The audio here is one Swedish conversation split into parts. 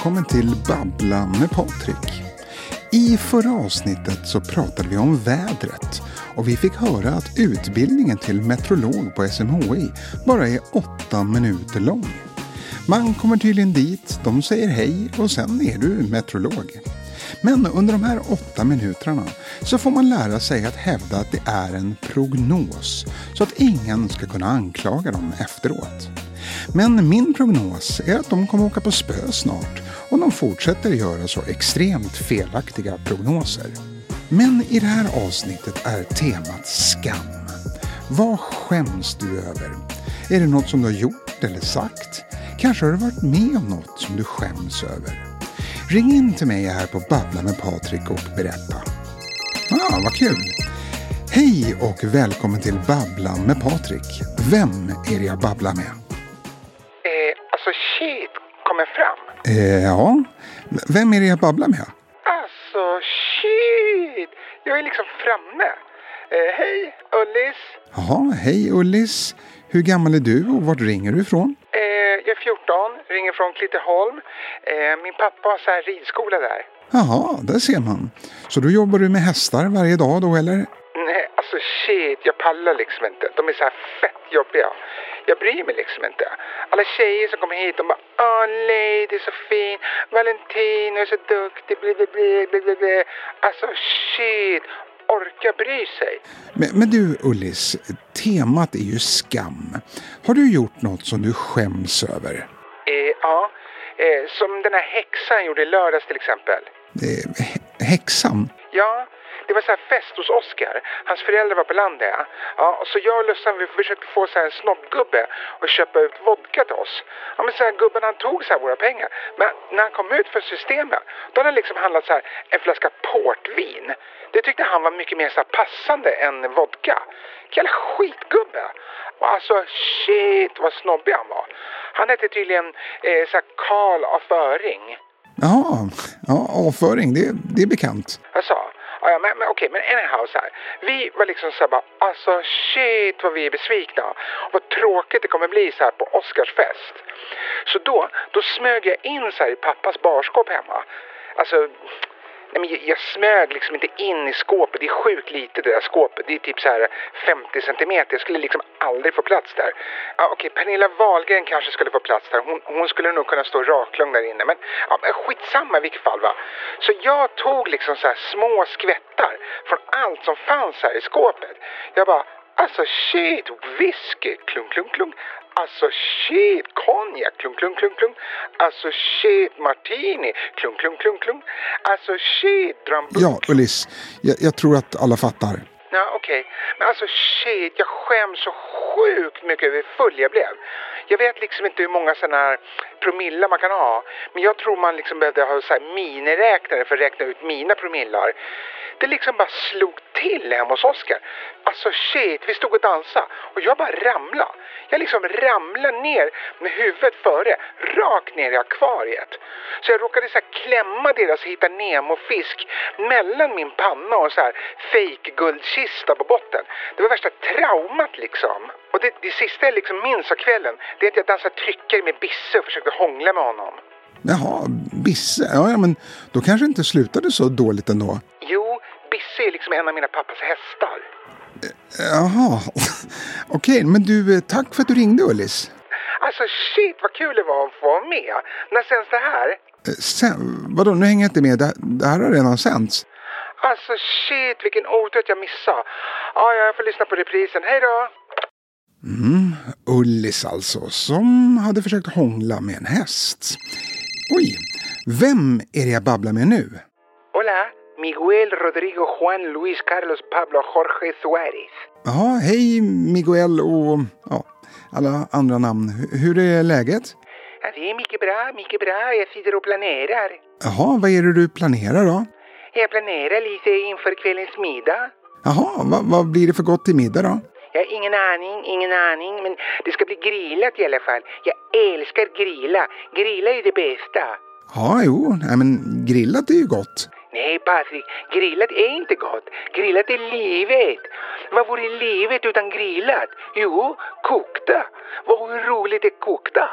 välkommen till Babbla med Patrik. I förra avsnittet så pratade vi om vädret och vi fick höra att utbildningen till meteorolog på SMHI bara är åtta minuter lång. Man kommer tydligen dit, de säger hej och sen är du meteorolog. Men under de här åtta minuterna så får man lära sig att hävda att det är en prognos så att ingen ska kunna anklaga dem efteråt. Men min prognos är att de kommer åka på spö snart och de fortsätter göra så extremt felaktiga prognoser. Men i det här avsnittet är temat skam. Vad skäms du över? Är det något som du har gjort eller sagt? Kanske har du varit med om något som du skäms över? Ring in till mig här på Babbla med Patrik och berätta. Ah, vad kul! Hej och välkommen till Babbla med Patrik. Vem är det jag babblar med? Eh, ja, vem är det jag babblar med? Alltså shit, jag är liksom framme. Eh, hej, Ullis. Jaha, hej Ullis. Hur gammal är du och vart ringer du ifrån? Eh, jag är 14, ringer från Klitteholm. Eh, min pappa har så här ridskola där. Jaha, där ser man. Så då jobbar du med hästar varje dag då eller? Nej, alltså shit, jag pallar liksom inte. De är så här fett jobbiga. Jag bryr mig liksom inte. Alla tjejer som kommer hit, de bara Åh, Lady är så fin. Valentino är så duktig. Bli, bli, bli, bli, bli. Alltså shit, orka bry sig. Men, men du Ullis, temat är ju skam. Har du gjort något som du skäms över? Eh, ja, eh, som den här häxan gjorde i lördags till exempel. Eh, hä- häxan? Ja, det var så här fest hos Oskar. Hans föräldrar var på landet. Ja. Så jag och Lussan vi försökte få så här en snobbgubbe och köpa ut vodka till oss. Ja, men så här, gubben han tog så här våra pengar. Men när han kom ut för systemet då hade han liksom handlat så här en flaska portvin. Det tyckte han var mycket mer så här passande än vodka. Jävla skitgubbe. Och alltså shit vad snobbig han var. Han hette tydligen eh, så här Karl af Öring. Jaha, ja, avföring, det, det är bekant. Alltså, ja, ja, men, men okej, men anyhow så här. Vi var liksom så här bara, alltså shit vad vi är besvikna. Vad tråkigt det kommer bli så här på Oscarsfest. Så då, då smög jag in så här i pappas barskåp hemma. Alltså, nej men jag, jag smög liksom inte in i skåpet. Det är sjukt lite det där skåpet. Det är typ så här 50 centimeter. Jag skulle liksom aldrig få plats där. Ja, okej, Pernilla Wahlgren kanske skulle få plats där. Hon, hon skulle nog kunna stå raklång där inne. Men, ja, men skitsamma i vilket fall va. Så jag tog liksom så här små skvättar från allt som fanns här i skåpet. Jag bara, alltså shit, whisky, klunk, klunk, klunk. Alltså shit, konjak, klunk, klunk, klunk, klunk. Alltså shit, martini, klunk, klunk, klunk, klunk. Alltså shit, drambuck. Ja, Ullis, jag, jag tror att alla fattar. Ja, okej. Men alltså shit, jag skäms så sjukt mycket över hur full jag blev. Jag vet liksom inte hur många sådana här promille man kan ha. Men jag tror man liksom behövde ha så här miniräknare för att räkna ut mina promillar. Det liksom bara slog till hemma hos Oskar. Alltså shit, vi stod och dansade och jag bara ramlade. Jag liksom ramlade ner med huvudet före, rakt ner i akvariet. Så jag råkade så här klämma deras Hitta Nemo-fisk mellan min panna och så här fake guldkista på botten. Det var värsta traumat liksom. Och det, det sista jag liksom minns av kvällen, det är att jag dansade tryckare med Bisse och försökte hångla med honom. Jaha, Bisse, ja, ja men då kanske inte slutade så dåligt ändå. Jo, Bisse är liksom en av mina pappas hästar. Jaha, okej, men du, eh, tack för att du ringde Ullis. Alltså shit vad kul det var att få vara med. När sänds det här? Eh, Sen, vadå, nu hänger jag inte med, det, det här har redan sänts. Alltså shit vilken otur att jag missade. Ja, jag får lyssna på reprisen. Hej då! Mm, Ullis alltså, som hade försökt hångla med en häst. Oj, vem är det jag babblar med nu? Hola, Miguel Rodrigo Juan Luis Carlos Pablo Jorge Suárez. Jaha, hej Miguel och ja, alla andra namn. Hur är läget? Ja, det är mycket bra, mycket bra. Jag sitter och planerar. Jaha, vad är det du planerar då? Jag planerar lite inför kvällens middag. Jaha, vad, vad blir det för gott till middag då? Jag har ingen aning, ingen aning, men det ska bli grillat i alla fall. Jag älskar grilla. Grilla är det bästa. Ja, jo, nej, men grillat är ju gott. Nej, Patrik, grillat är inte gott. Grillat är livet. Vad vore livet utan grillat? Jo, kokta. Vad roligt är kokta?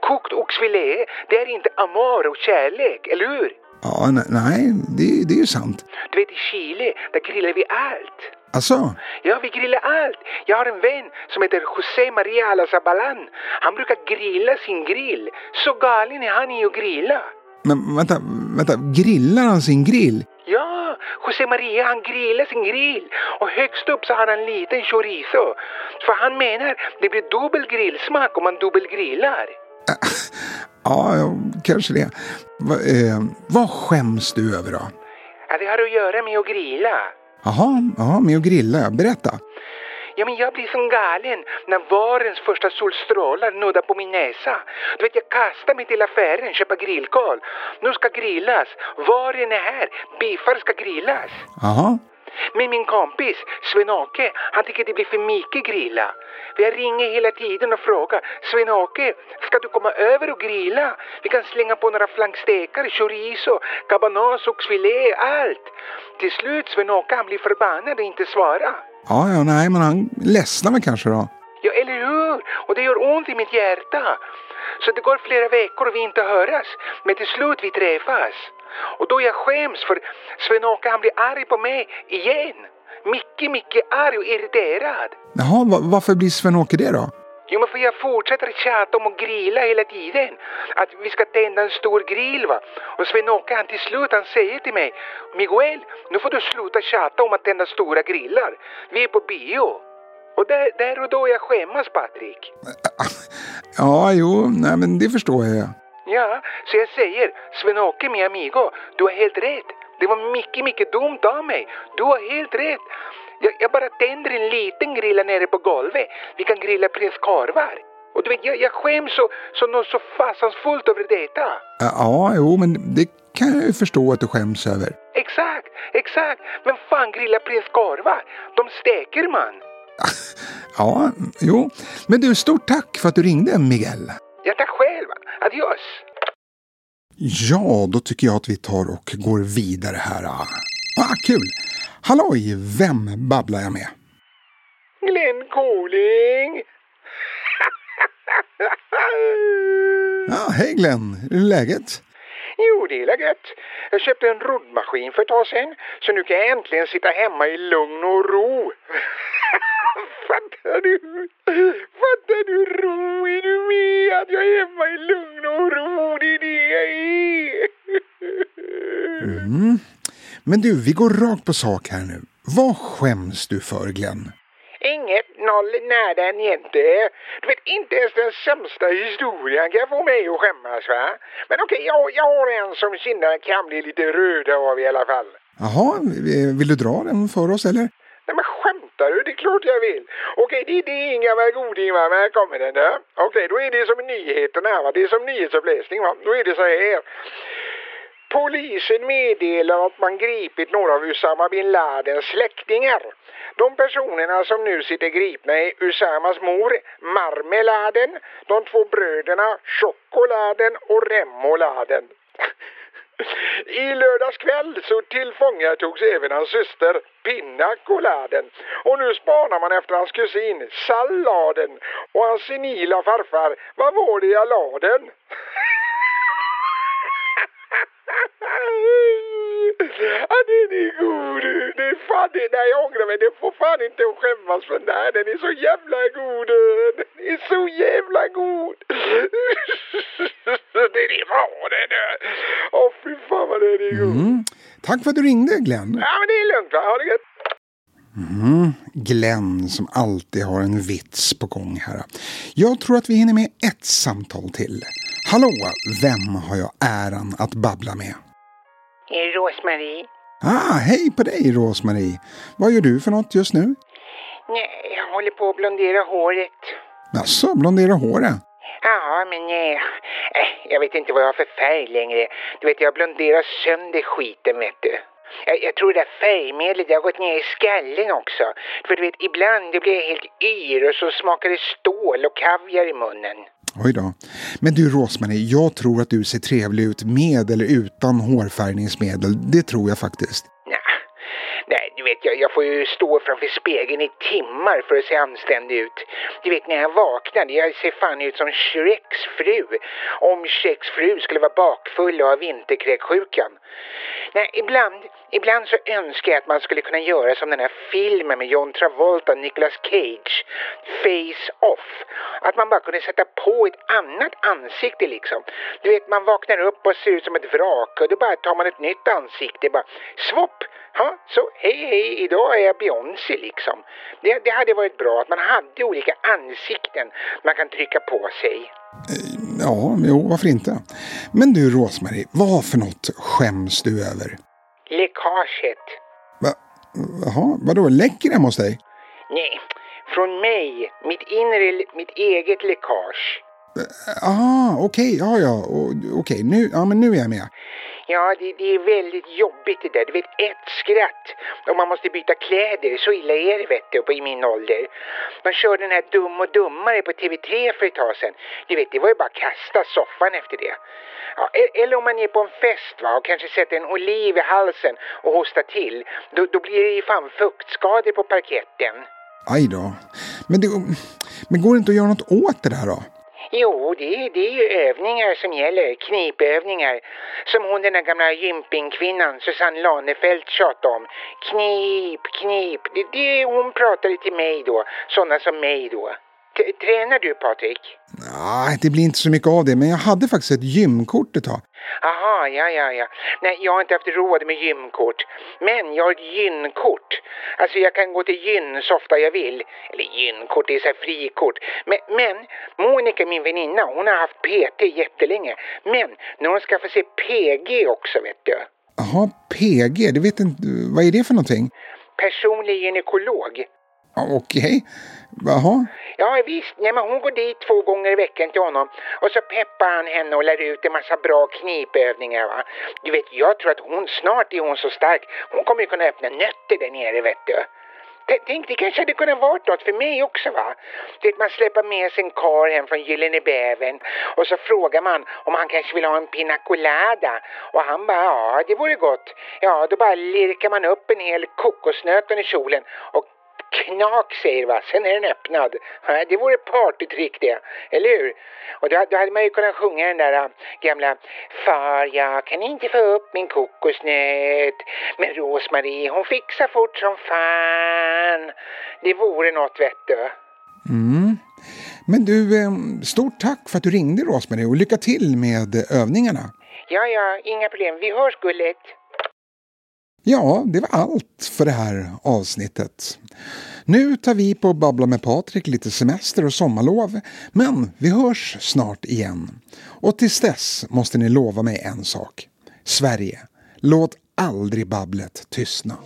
Kokt oxfilé, det är inte amor och kärlek, eller hur? Ja, ne- nej, det, det är ju sant. Du vet i Chile, där grillar vi allt. Alltså, Ja, vi grillar allt. Jag har en vän som heter José Maria Alazabalan. Han brukar grilla sin grill. Så galen är han i att grilla. men vänta, vänta, grillar han sin grill? Ja, José Maria han grillar sin grill och högst upp så har han en liten chorizo. För han menar det blir dubbel grillsmak om man dubbelgrillar. Ja, kanske det. Va, eh, vad skäms du över då? Ja, det har att göra med att grilla. Jaha, ja, med att grilla, berätta. Ja, men jag blir som galen när vårens första solstrålar nuddar på min näsa. Du vet, jag kastar mig till affären, köper grillkol. Nu ska grillas. Våren är här. Biffar ska grillas. Jaha, Men min kompis Sven-Åke, han tycker det blir för mycket grilla. Jag ringer hela tiden och frågar Sven-Åke, ska du komma över och grilla? Vi kan slänga på några flankstekar, chorizo, cabanos, oxfilé, allt. Till slut Sven-Åke han blir förbannad och inte svarar. ja, ja, nej, men han ledsnar väl kanske då. Ja, eller hur? Och det gör ont i mitt hjärta. Så det går flera veckor och vi inte höras. Men till slut vi träffas. Och då jag skäms för Sven-Åke han blir arg på mig igen. Mycket, mycket arg och irriterad. Jaha, va, varför blir Sven-Åke det då? Jo, men för jag fortsätter tjata om att grilla hela tiden. Att vi ska tända en stor grill va. Och Sven-Åke han till slut han säger till mig Miguel, nu får du sluta tjata om att tända stora grillar. Vi är på bio. Och där, där och då jag skämmas Patrik. Ja, jo, nej, men det förstår jag. Ja, så jag säger, Sven-Åke mi amigo, du har helt rätt. Det var mycket, mycket dumt av mig. Du har helt rätt. Jag, jag bara tänder en liten grill här nere på golvet. Vi kan grilla prinskorvar. Och du vet, jag, jag skäms så, så något så fasansfullt över detta. Ja, jo, men det kan jag ju förstå att du skäms över. Exakt, exakt. Men fan grilla prinskorvar? De steker man. Ja, jo. Men du, stort tack för att du ringde, Miguel. Jag tack själv. Adios. Ja, då tycker jag att vi tar och går vidare här. Ah, kul! Halloj, vem babblar jag med? Glenn Cooling. Ja, hej Glenn, hur är läget? Jo, det är gött. Jag köpte en roddmaskin för ett tag sedan, så nu kan jag äntligen sitta hemma i lugn och ro. Fattar du? Fattar du ro? Är du med att jag är hemma i lugn och ro? Det är det jag är. Mm. Men du, vi går rakt på sak här nu. Vad skäms du för, Glenn? Inget, noll, nada, niente. Du vet, inte ens den sämsta historien kan få mig att skämmas, va? Men okej, jag, jag har en som kinderna kan bli lite röda av i alla fall. Jaha, vill du dra den för oss eller? Nej men skämtar du? Det är klart jag vill. Okej, det, det är en gammal goding va, men här kommer den där. Okej, då är det som nyheterna här va. Det är som nyhetsuppläsning va. Då är det så här. Polisen meddelar att man gripit några av Usama bin Ladens släktingar. De personerna som nu sitter gripna är Usamas mor, Marmeladen, de två bröderna Chokoladen och Remoladen. I lördags kväll så tillfångatogs även hans syster Pinnacoladen. Och nu spanar man efter hans kusin Salladen och hans senila farfar. Vad var det jag la den? Ja, den är god. Det är fan det. Nej, jag ångrar mig. Det får fan inte att skämmas för den här. Den är så jävla god. Den är så jävla god. Det är bra den. Åh, fy fan vad den är god. Mm. Tack för att du ringde, Glenn. Ja, men det är lugnt va. Ha det gött. Mm. Glenn som alltid har en vits på gång här. Jag tror att vi hinner med ett samtal till. Hallå, vem har jag äran att babbla med? Rosmarie. Ah, hej på dig Rosmarie. Vad gör du för något just nu? Nej, jag håller på att blondera håret. Jaså, blondera håret? Ja, men eh, jag vet inte vad jag har för färg längre. Du vet, jag blonderar sönder skiten, vet du. Jag, jag tror det där färgmedlet det har gått ner i skallen också. För du vet, ibland det blir jag helt yr och så smakar det stål och kaviar i munnen. Oj då. Men du Rosmarie, jag tror att du ser trevlig ut med eller utan hårfärgningsmedel. Det tror jag faktiskt. Nej, du vet, jag, jag får ju stå framför spegeln i timmar för att se anständig ut. Du vet, när jag vaknar, jag ser fan ut som Shreks fru. Om Shreks fru skulle vara bakfull och ha vinterkräksjukan. Nej, ibland, ibland så önskar jag att man skulle kunna göra som den här filmen med John Travolta och Nicolas Cage. Face Off. Att man bara kunde sätta på ett annat ansikte liksom. Du vet, man vaknar upp och ser ut som ett vrak och då bara tar man ett nytt ansikte. Bara svopp! Ja, så hej hej, idag är jag Beyoncé liksom. Det, det hade varit bra att man hade olika ansikten man kan trycka på sig. Ja, jo, varför inte? Men du Rosmarie, vad för något skäms du över? Läckaget. Va? Jaha, vadå, läcker hemma hos dig? Nej, från mig. Mitt inre, mitt eget läckage. Ah, okej, okay, ja, ja, okej, okay, nu, ja, men nu är jag med. Ja, det, det, är väldigt jobbigt det där. Du vet, ett skratt och man måste byta kläder. Så illa är det, vet du, i min ålder. Man körde den här Dum och Dummare på TV3 för ett tag sedan. Du vet, det var ju bara att kasta soffan efter det. Ja, e-, eller om man är på en fest va, och kanske sätter en oliv i halsen och hostar till. Då, då blir det ju fan fuktskador på parketten. Aj då. Men, det, men går det inte att göra något åt det där då? Jo, det, det är ju övningar som gäller, knipövningar. Som hon den där gamla gympingkvinnan Susanne Lanefelt tjatade om. Knip, knip. Det, det hon pratade till mig då, sådana som mig då. Tränar du Patrik? Nej, det blir inte så mycket av det, men jag hade faktiskt ett gymkort ett tag. Aha, ja, ja, ja. Nej, jag har inte haft råd med gymkort. Men jag har ett gynkort. Alltså jag kan gå till gyn så ofta jag vill. Eller gynkort, det är så här frikort. Men, men Monica, min väninna, hon har haft PT jättelänge. Men nu har hon skaffat sig PG också, vet du. Jaha, PG, det vet inte, vad är det för någonting? Personlig gynekolog. Okej. Okay. Jaha? Ja visst, nej men hon går dit två gånger i veckan till honom och så peppar han henne och lär ut en massa bra knipövningar va. Du vet, jag tror att hon snart är hon så stark, hon kommer ju kunna öppna nötter där nere vet du. Tänk, det kanske hade kunnat vara något för mig också va. Det man släpper med sig en kar hem från Gyllene Bävern och så frågar man om han kanske vill ha en pina colada och han bara ja, det vore gott. Ja, då bara lirkar man upp en hel kokosnöt i kjolen och knak säger va, sen är den öppnad. Det vore partytrick det, eller hur? Och då, då hade man ju kunnat sjunga den där äh, gamla Far, jag kan inte få upp min kokosnöt Men Rosmarie hon fixar fort som fan. Det vore något vet du. Mm. Men du, eh, stort tack för att du ringde Rosmarie och lycka till med övningarna. Ja, ja, inga problem. Vi hörs gullet. Ja, det var allt för det här avsnittet. Nu tar vi på Babbla med Patrik lite semester och sommarlov, men vi hörs snart igen. Och tills dess måste ni lova mig en sak. Sverige, låt aldrig babblet tystna.